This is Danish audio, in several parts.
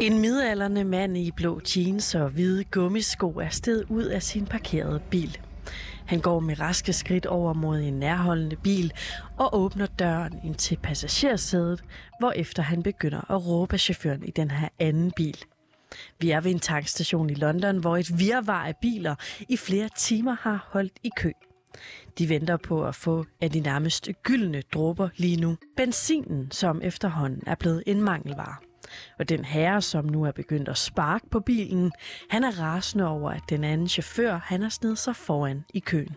En midalderne mand i blå jeans og hvide gummisko er sted ud af sin parkerede bil. Han går med raske skridt over mod en nærholdende bil og åbner døren ind til passagersædet, efter han begynder at råbe chaufføren i den her anden bil. Vi er ved en tankstation i London, hvor et virvar af biler i flere timer har holdt i kø. De venter på at få af de nærmest gyldne dråber lige nu. Benzinen, som efterhånden er blevet en mangelvare. Og den herre, som nu er begyndt at sparke på bilen, han er rasende over, at den anden chauffør, han har snedet sig foran i køen.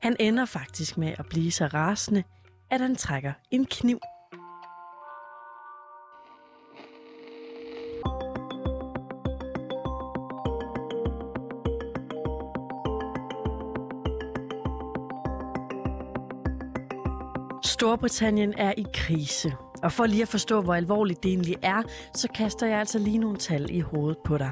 Han ender faktisk med at blive så rasende, at han trækker en kniv Storbritannien er i krise. Og for lige at forstå, hvor alvorligt det egentlig er, så kaster jeg altså lige nogle tal i hovedet på dig.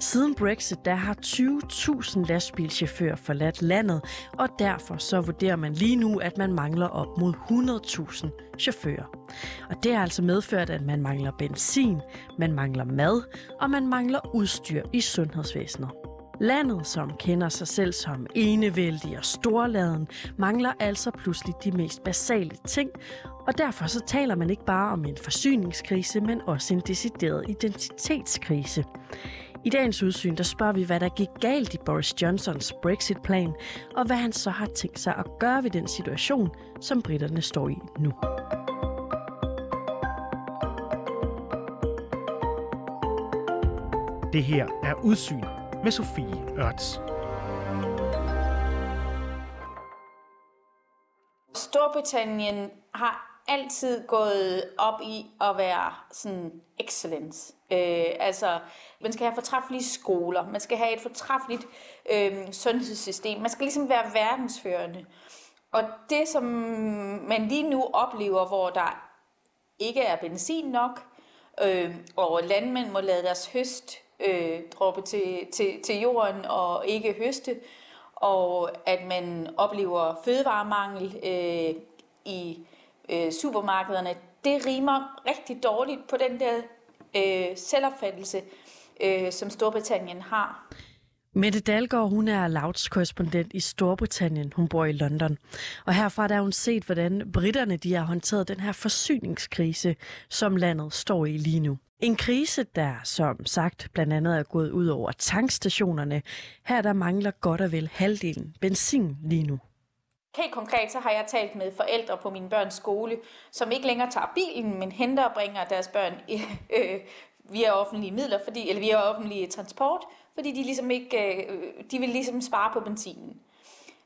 Siden Brexit, der har 20.000 lastbilchauffører forladt landet, og derfor så vurderer man lige nu, at man mangler op mod 100.000 chauffører. Og det har altså medført, at man mangler benzin, man mangler mad, og man mangler udstyr i sundhedsvæsenet. Landet, som kender sig selv som enevældig og storladen, mangler altså pludselig de mest basale ting, og derfor så taler man ikke bare om en forsyningskrise, men også en decideret identitetskrise. I dagens udsyn, der spørger vi, hvad der gik galt i Boris Johnsons Brexit-plan, og hvad han så har tænkt sig at gøre ved den situation, som britterne står i nu. Det her er Udsyn med Sofie Ørts. Storbritannien har altid gået op i at være sådan excellence. Øh, altså, man skal have fortræffelige skoler, man skal have et fortræffeligt øh, sundhedssystem, man skal ligesom være verdensførende. Og det, som man lige nu oplever, hvor der ikke er benzin nok, øh, og landmænd må lade deres høst øh, droppe til, til, til jorden og ikke høste, og at man oplever fødevaremangel øh, i øh, supermarkederne, det rimer rigtig dårligt på den der øh, selvopfattelse, øh, som Storbritannien har. Mette Dalgaard, hun er Louds korrespondent i Storbritannien. Hun bor i London. Og herfra der har hun set, hvordan britterne de har håndteret den her forsyningskrise, som landet står i lige nu. En krise, der som sagt blandt andet er gået ud over tankstationerne. Her der mangler godt og vel halvdelen benzin lige nu. Helt konkret så har jeg talt med forældre på min børns skole, som ikke længere tager bilen, men henter og bringer deres børn øh, via offentlige midler, fordi, eller via offentlige transport, fordi de ligesom ikke, øh, de vil ligesom spare på benzinen.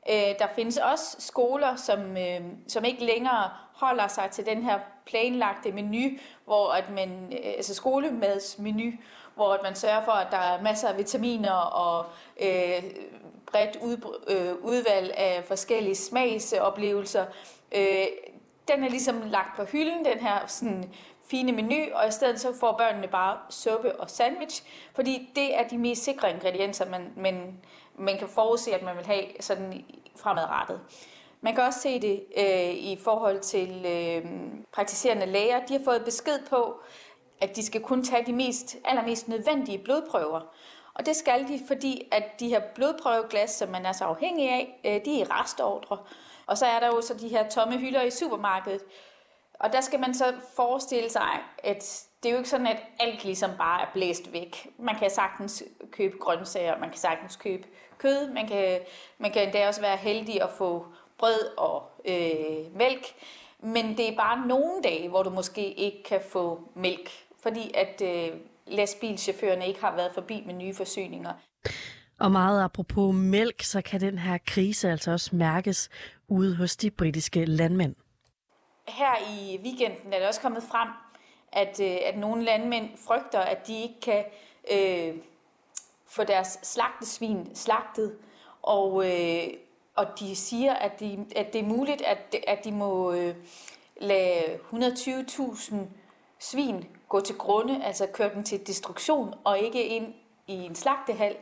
Øh, der findes også skoler, som, øh, som ikke længere holder sig til den her planlagte menu, hvor at man, øh, altså skolemadsmenu, hvor at man sørger for, at der er masser af vitaminer og øh, bredt ud, øh, udvalg af forskellige smagsoplevelser. Øh, den er ligesom lagt på hylden, den her sådan, fine menu, og i stedet så får børnene bare suppe og sandwich, fordi det er de mest sikre ingredienser, man, man, man kan forudse, at man vil have sådan fremadrettet. Man kan også se det øh, i forhold til øh, praktiserende læger. De har fået besked på, at de skal kun tage de mest, allermest nødvendige blodprøver. Og det skal de, fordi at de her blodprøveglas, som man er så afhængig af, øh, de er i restordre. Og så er der jo så de her tomme hylder i supermarkedet. Og der skal man så forestille sig, at det er jo ikke sådan, at alt ligesom bare er blæst væk. Man kan sagtens købe grøntsager, man kan sagtens købe kød, man kan, man kan endda også være heldig at få brød og øh, mælk. Men det er bare nogle dage, hvor du måske ikke kan få mælk, fordi at øh, lastbilchaufførerne ikke har været forbi med nye forsyninger. Og meget apropos mælk, så kan den her krise altså også mærkes ude hos de britiske landmænd. Her i weekenden er det også kommet frem, at, øh, at nogle landmænd frygter, at de ikke kan øh, få deres slagtesvin slagtet, og, øh, og de siger, at, de, at det er muligt, at, at de må øh, lade 120.000 svin gå til grunde, altså køre dem til destruktion, og ikke ind i en slagtehal,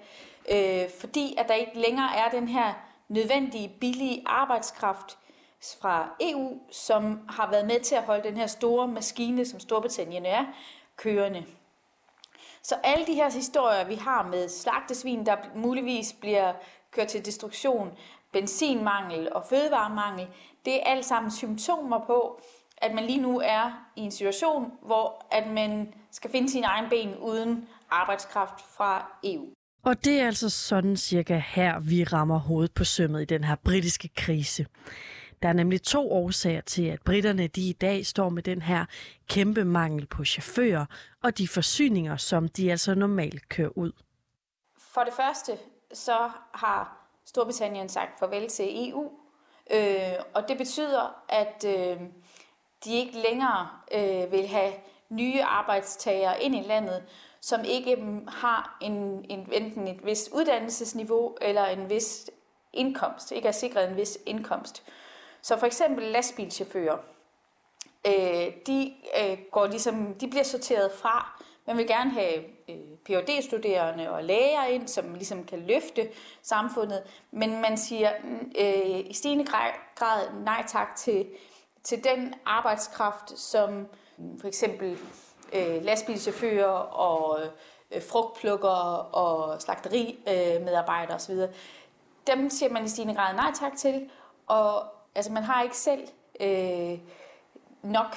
øh, fordi at der ikke længere er den her nødvendige, billige arbejdskraft fra EU, som har været med til at holde den her store maskine, som Storbritannien er, kørende. Så alle de her historier, vi har med slagtesvin, der muligvis bliver kørt til destruktion, benzinmangel og fødevaremangel, det er alt sammen symptomer på, at man lige nu er i en situation, hvor at man skal finde sin egen ben uden arbejdskraft fra EU. Og det er altså sådan cirka her, vi rammer hovedet på sømmet i den her britiske krise. Der er nemlig to årsager til, at britterne de i dag står med den her kæmpe mangel på chauffører og de forsyninger, som de altså normalt kører ud. For det første, så har Storbritannien sagt farvel til EU, øh, og det betyder, at øh, de ikke længere øh, vil have nye arbejdstagere ind i landet, som ikke har en, en, enten et vis uddannelsesniveau eller en vis indkomst, ikke er sikret en vis indkomst. Så for eksempel lastbilchauffører, øh, de, øh, går ligesom, de bliver sorteret fra. Man vil gerne have øh, phd studerende og læger ind, som ligesom kan løfte samfundet, men man siger øh, i stigende grad nej tak til, til den arbejdskraft, som for eksempel øh, lastbilchauffører og øh, frugtplukkere og slagterimedarbejdere osv., dem siger man i stigende grad nej tak til, og altså, man har ikke selv øh, nok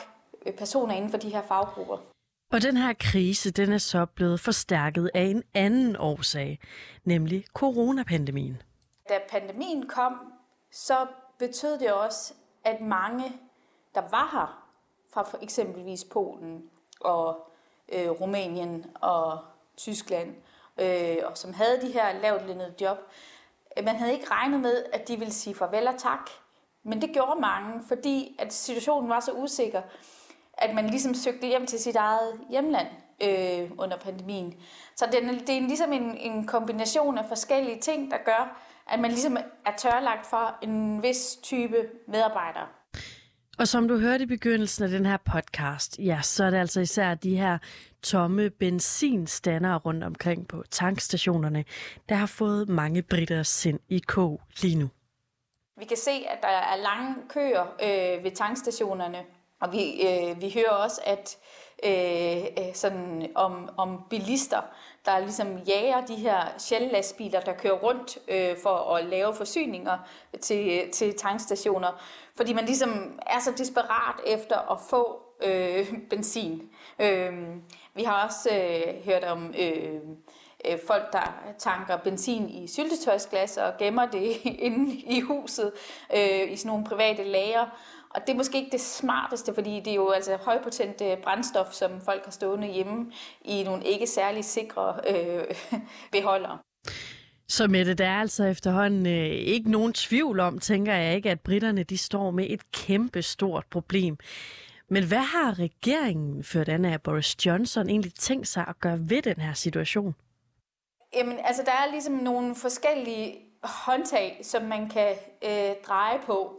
personer inden for de her faggrupper. Og den her krise, den er så blevet forstærket af en anden årsag, nemlig coronapandemien. Da pandemien kom, så betød det også, at mange, der var her fra for eksempelvis Polen og øh, Rumænien og Tyskland, øh, og som havde de her lavt lønnede job, man havde ikke regnet med, at de ville sige farvel og tak. Men det gjorde mange, fordi at situationen var så usikker, at man ligesom søgte hjem til sit eget hjemland øh, under pandemien. Så det er, det er ligesom en, en kombination af forskellige ting, der gør, at man ligesom er tørlagt for en vis type medarbejdere. Og som du hørte i begyndelsen af den her podcast, ja, så er det altså især de her tomme benzinstandere rundt omkring på tankstationerne, der har fået mange britter sind i kog lige nu. Vi kan se, at der er lange køer øh, ved tankstationerne, og vi, øh, vi hører også, at øh, øh, sådan om, om bilister, der ligesom jager de her shell-lastbiler, der kører rundt øh, for at lave forsyninger til, til tankstationer, fordi man ligesom er så desperat efter at få øh, benzin. Øh, vi har også øh, hørt om øh, øh, folk, der tanker benzin i syltetøjsglas og gemmer det inde i huset øh, i sådan nogle private lager. Og det er måske ikke det smarteste, fordi det er jo altså højpotent øh, brændstof, som folk har stående hjemme i nogle ikke særlig sikre øh, beholdere. Så med det, der er altså efterhånden øh, ikke nogen tvivl om, tænker jeg ikke, at britterne de står med et kæmpe stort problem. Men hvad har regeringen, ført an af Boris Johnson, egentlig tænkt sig at gøre ved den her situation? Jamen, altså der er ligesom nogle forskellige håndtag, som man kan øh, dreje på.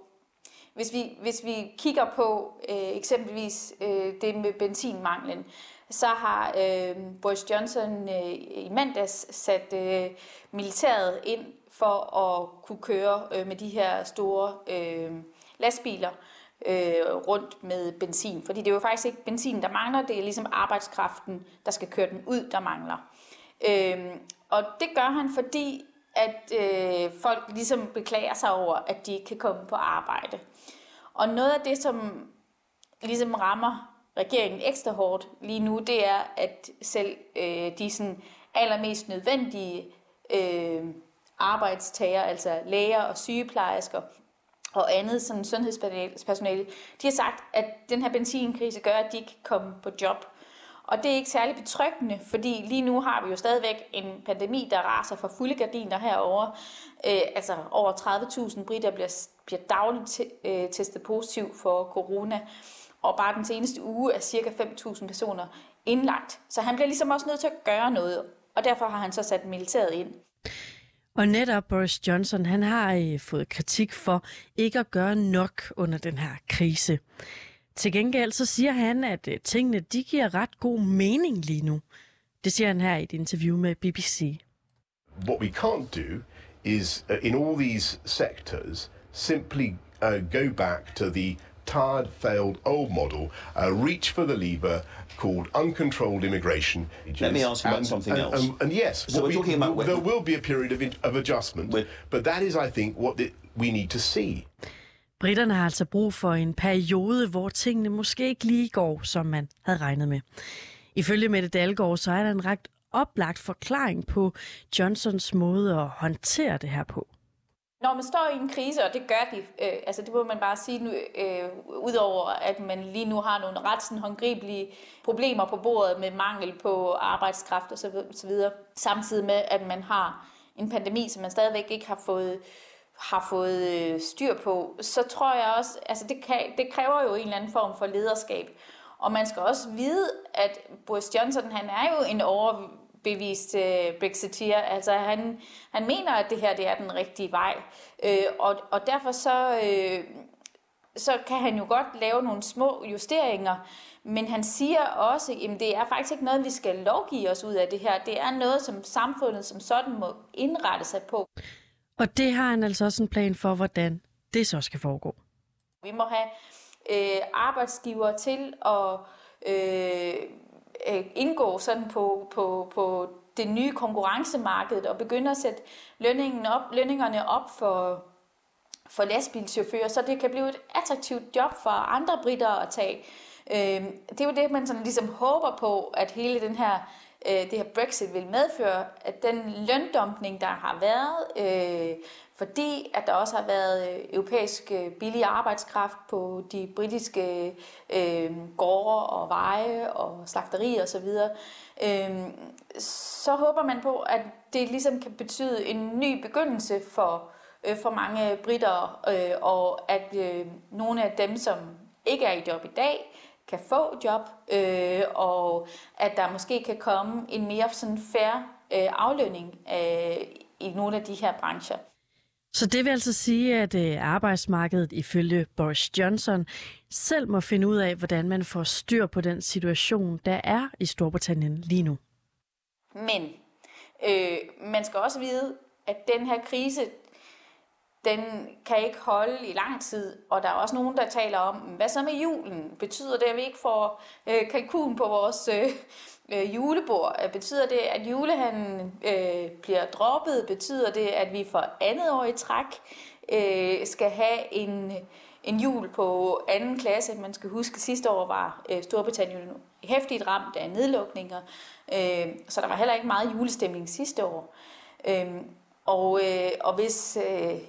Hvis vi, hvis vi kigger på øh, eksempelvis øh, det med benzinmanglen, så har øh, Boris Johnson øh, i mandags sat øh, militæret ind for at kunne køre øh, med de her store øh, lastbiler øh, rundt med benzin. Fordi det er jo faktisk ikke benzin, der mangler, det er ligesom arbejdskraften, der skal køre den ud, der mangler. Øh, og det gør han, fordi at øh, folk ligesom beklager sig over, at de ikke kan komme på arbejde. Og noget af det, som ligesom rammer regeringen ekstra hårdt lige nu, det er, at selv øh, de sådan allermest nødvendige øh, arbejdstager, altså læger og sygeplejersker og andet sådan sundhedspersonale, de har sagt, at den her benzinkrise gør, at de ikke kan komme på job. Og det er ikke særlig betryggende, fordi lige nu har vi jo stadigvæk en pandemi, der raser for fulde gardiner herover. Øh, altså over 30.000 britter bliver, bliver dagligt t- øh, testet positiv for corona, og bare den seneste uge er cirka 5.000 personer indlagt. Så han bliver ligesom også nødt til at gøre noget, og derfor har han så sat militæret ind. Og netop Boris Johnson, han har øh, fået kritik for ikke at gøre nok under den her krise. Til gengæld så siger han, at øh, tingene de giver ret god mening lige nu. Det siger han her i et interview med BBC. What we can't do is, uh, in all these sectors, simply uh, go back to the tired, failed old model, uh, reach for the lever called uncontrolled immigration. Let me ask you about and, something and, else. And, and yes, So we're talking about- there will be a period of, of adjustment, but that is, I think, what the, we need to see. Britterne har altså brug for en periode, hvor tingene måske ikke lige går, som man havde regnet med. Ifølge Mette Dalgaard, så er der en ret oplagt forklaring på Johnsons måde at håndtere det her på. Når man står i en krise, og det gør de, øh, altså det må man bare sige nu, øh, udover at man lige nu har nogle ret sådan håndgribelige problemer på bordet med mangel på arbejdskraft og så, så videre, samtidig med at man har en pandemi, som man stadigvæk ikke har fået har fået øh, styr på, så tror jeg også, altså det, kan, det kræver jo en eller anden form for lederskab. Og man skal også vide, at Boris Johnson, han er jo en overbevist øh, Brexiteer. Altså han, han mener, at det her det er den rigtige vej. Øh, og, og derfor så, øh, så kan han jo godt lave nogle små justeringer, men han siger også, at det er faktisk ikke noget, vi skal lovgive os ud af det her. Det er noget, som samfundet som sådan må indrette sig på. Og det har han altså også en plan for, hvordan det så skal foregå. Vi må have øh, arbejdsgiver til at øh, øh indgå sådan på, på, på det nye konkurrencemarked og begynde at sætte lønningen op, lønningerne op for, for lastbilchauffører, så det kan blive et attraktivt job for andre britter at tage. Øh, det er jo det, man sådan ligesom håber på, at hele den her øh, det her Brexit vil medføre, at den løndumpning, der har været, øh, fordi at der også har været øh, europæisk øh, billig arbejdskraft på de britiske øh, gårde og veje og slagterier osv., øh, så håber man på, at det ligesom kan betyde en ny begyndelse for, øh, for mange britter, øh, og at øh, nogle af dem, som ikke er i job i dag, kan få job, øh, og at der måske kan komme en mere sådan fair øh, aflønning øh, i nogle af de her brancher. Så det vil altså sige, at øh, arbejdsmarkedet ifølge Boris Johnson selv må finde ud af, hvordan man får styr på den situation, der er i Storbritannien lige nu. Men øh, man skal også vide, at den her krise, den kan ikke holde i lang tid, og der er også nogen, der taler om, hvad så med julen? Betyder det, at vi ikke får øh, kalkun på vores øh, øh, julebord? Betyder det, at julehandlen øh, bliver droppet? Betyder det, at vi for andet år i træk øh, skal have en, en jul på anden klasse? Man skal huske, at sidste år var øh, Storbritannien hæftigt ramt af nedlukninger, øh, så der var heller ikke meget julestemning sidste år. Øh, og, øh, og hvis... Øh,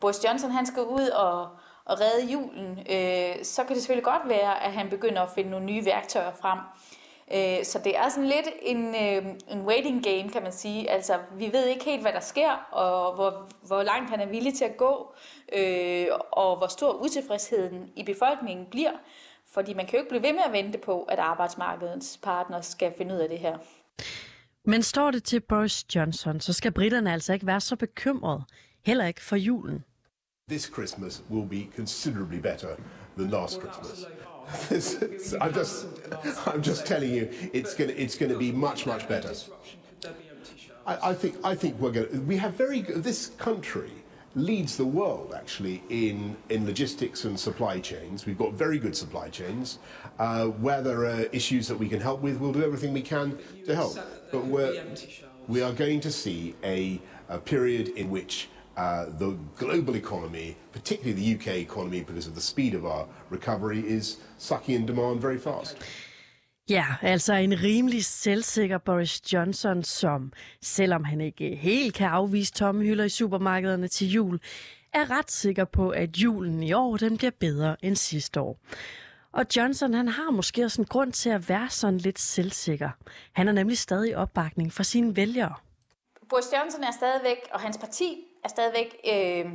Boris Johnson han skal ud og, og redde julen, øh, så kan det selvfølgelig godt være, at han begynder at finde nogle nye værktøjer frem. Øh, så det er sådan lidt en, øh, en waiting game, kan man sige. Altså, vi ved ikke helt, hvad der sker, og hvor, hvor langt han er villig til at gå, øh, og hvor stor utilfredsheden i befolkningen bliver. Fordi man kan jo ikke blive ved med at vente på, at arbejdsmarkedets partner skal finde ud af det her. Men står det til Boris Johnson, så skal britterne altså ikke være så bekymrede, heller ikke for julen. This Christmas will be considerably better than last Christmas. I'm just, I'm just telling you, it's going it's going to be much, much better. I, I think, I think we're going. to We have very good. This country leads the world actually in in logistics and supply chains. We've got very good supply chains. Uh, where there are issues that we can help with, we'll do everything we can to help. But we're we are going to see a, a period in which uh, the global economy, particularly the UK economy, because of the speed of our recovery, is sucking in demand very fast. Ja, altså en rimelig selvsikker Boris Johnson, som selvom han ikke helt kan afvise tomme hylder i supermarkederne til jul, er ret sikker på, at julen i år den bliver bedre end sidste år. Og Johnson han har måske også en grund til at være sådan lidt selvsikker. Han har nemlig stadig opbakning fra sine vælgere. Boris Johnson er stadigvæk, og hans parti er stadigvæk øh,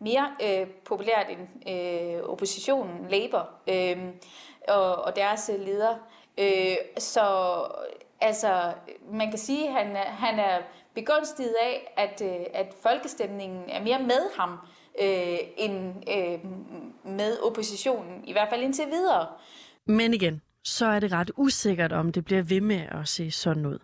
mere øh, populært end øh, oppositionen, Labour, øh, og, og deres øh, leder. Øh, så altså, man kan sige, at han, han er begunstiget af, at, øh, at folkestemningen er mere med ham, øh, end øh, med oppositionen, i hvert fald indtil videre. Men igen, så er det ret usikkert, om det bliver ved med at se sådan ud.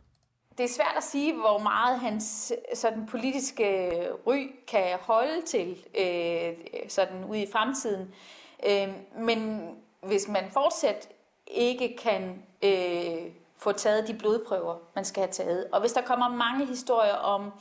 Det er svært at sige, hvor meget hans øh, sådan, politiske øh, ry kan holde til øh, sådan ude i fremtiden. Øh, men hvis man fortsat ikke kan øh, få taget de blodprøver, man skal have taget, og hvis der kommer mange historier om,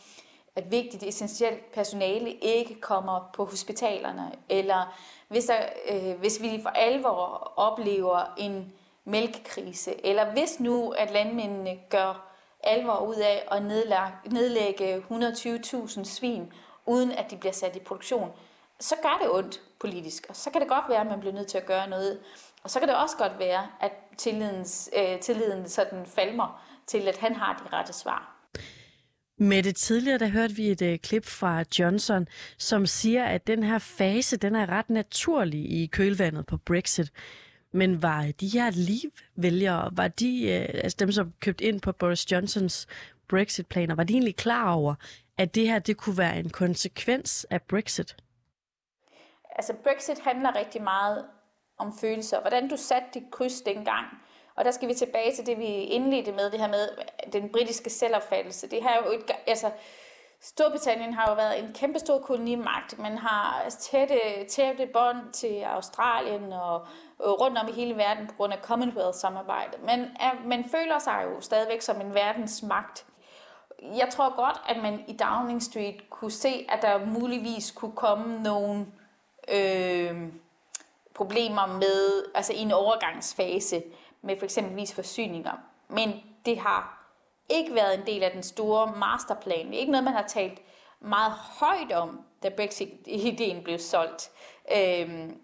at vigtigt, essentielt personale ikke kommer på hospitalerne, eller hvis, der, øh, hvis vi for alvor oplever en mælkekrise, eller hvis nu, at landmændene gør alvor ud af at nedlægge 120.000 svin, uden at de bliver sat i produktion, så gør det ondt politisk, og så kan det godt være, at man bliver nødt til at gøre noget. Og så kan det også godt være, at tillidens, øh, tilliden sådan falmer til, at han har de rette svar. Med det tidligere, der hørte vi et uh, klip fra Johnson, som siger, at den her fase, den er ret naturlig i kølvandet på Brexit. Men var de her Leave-vælgere, var de, øh, altså dem, som købte ind på Boris Johnsons Brexit-planer, var de egentlig klar over, at det her det kunne være en konsekvens af Brexit? Altså Brexit handler rigtig meget om følelser. Hvordan du satte dit kryds dengang, og der skal vi tilbage til det, vi indledte med, det her med den britiske selvopfattelse. Det her er jo et, altså, Storbritannien har jo været en kæmpestor kolonimagt. Man har tætte, tætte bånd til Australien og, rundt om i hele verden på grund af Commonwealth-samarbejdet. Men er, man føler sig jo stadigvæk som en verdensmagt. Jeg tror godt, at man i Downing Street kunne se, at der muligvis kunne komme nogle øh, problemer med, altså i en overgangsfase med for eksempelvis forsyninger. Men det har ikke været en del af den store masterplan. Det er ikke noget, man har talt meget højt om, da Brexit-ideen blev solgt. Øhm,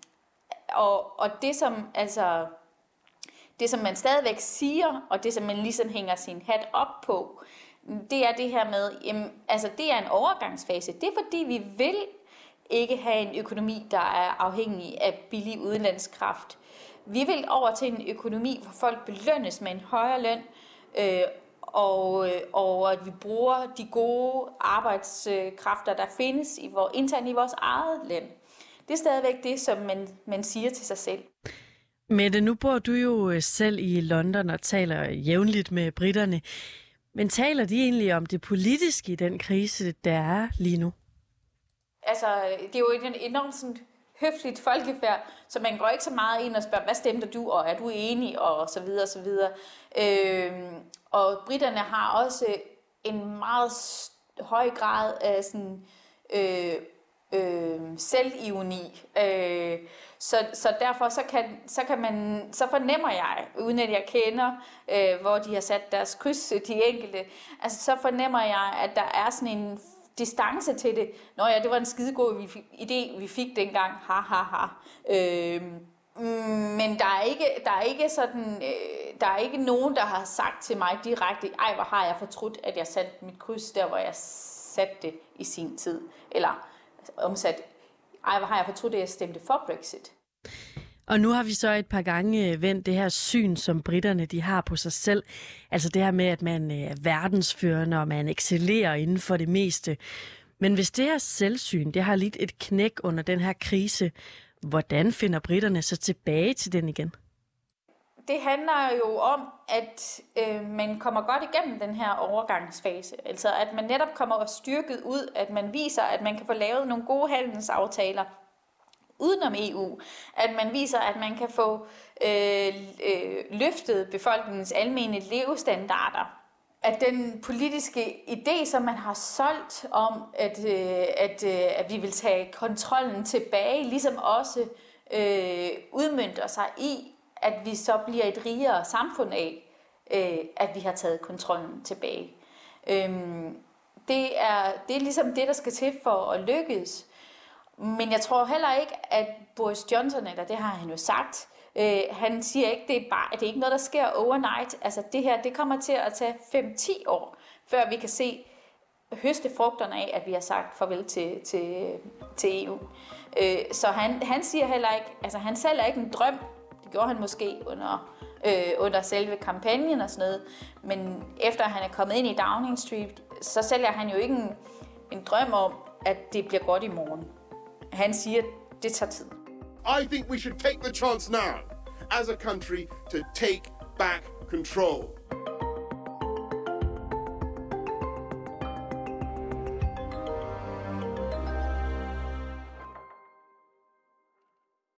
og, og det som altså det som man stadigvæk siger, og det som man ligesom hænger sin hat op på, det er det her med, jamen, altså det er en overgangsfase. Det er fordi, vi vil ikke have en økonomi, der er afhængig af billig udenlandskraft. Vi vil over til en økonomi, hvor folk belønnes med en højere løn, øh, og, øh, og at vi bruger de gode arbejdskræfter, der findes i vores, internt i vores eget land. Det er stadigvæk det, som man, man siger til sig selv. Mette, nu bor du jo øh, selv i London og taler jævnligt med britterne. Men taler de egentlig om det politiske i den krise, der er lige nu? Altså, det er jo en enormt sådan høfligt folkefærd, så man går ikke så meget ind og spørger, hvad stemte du, og er du enig, og så videre, og så videre. Øh, og britterne har også en meget høj grad af sådan, øh, øh, selvironi. Øh, så, så derfor så kan, så kan man, så fornemmer jeg, uden at jeg kender, øh, hvor de har sat deres kryds, de enkelte, altså så fornemmer jeg, at der er sådan en distance til det. Nå ja, det var en skidegod idé, vi fik dengang. Ha, ha, ha. Øh, men der er ikke, der er ikke sådan, øh, der er ikke nogen, der har sagt til mig direkte, ej, hvor har jeg fortrudt, at jeg satte mit kryds der, hvor jeg satte det i sin tid. Eller omsat, ej, hvor har jeg fortrudt, at jeg stemte for Brexit. Og nu har vi så et par gange øh, vendt det her syn, som britterne de har på sig selv. Altså det her med, at man øh, er verdensførende, og man excellerer inden for det meste. Men hvis det her selvsyn, det har lidt et knæk under den her krise, hvordan finder britterne så tilbage til den igen? Det handler jo om, at øh, man kommer godt igennem den her overgangsfase. Altså at man netop kommer styrket ud, at man viser, at man kan få lavet nogle gode handelsaftaler, udenom EU, at man viser, at man kan få øh, øh, løftet befolkningens almene levestandarder. At den politiske idé, som man har solgt om, at, øh, at, øh, at vi vil tage kontrollen tilbage, ligesom også øh, udmyndter sig i, at vi så bliver et rigere samfund af, øh, at vi har taget kontrollen tilbage. Øh, det, er, det er ligesom det, der skal til for at lykkes. Men jeg tror heller ikke, at Boris Johnson, eller det har han jo sagt, øh, han siger ikke, det er, bare, at det er ikke noget, der sker overnight. Altså det her, det kommer til at tage 5-10 år, før vi kan se høste frugterne af, at vi har sagt farvel til, til, til EU. Øh, så han, han siger heller ikke, altså han sælger ikke en drøm, det gjorde han måske under, øh, under selve kampagnen og sådan noget, men efter han er kommet ind i Downing Street, så sælger han jo ikke en, en drøm om, at det bliver godt i morgen. Han siger, det tager tid. I think we should take the chance now as a country to take back control.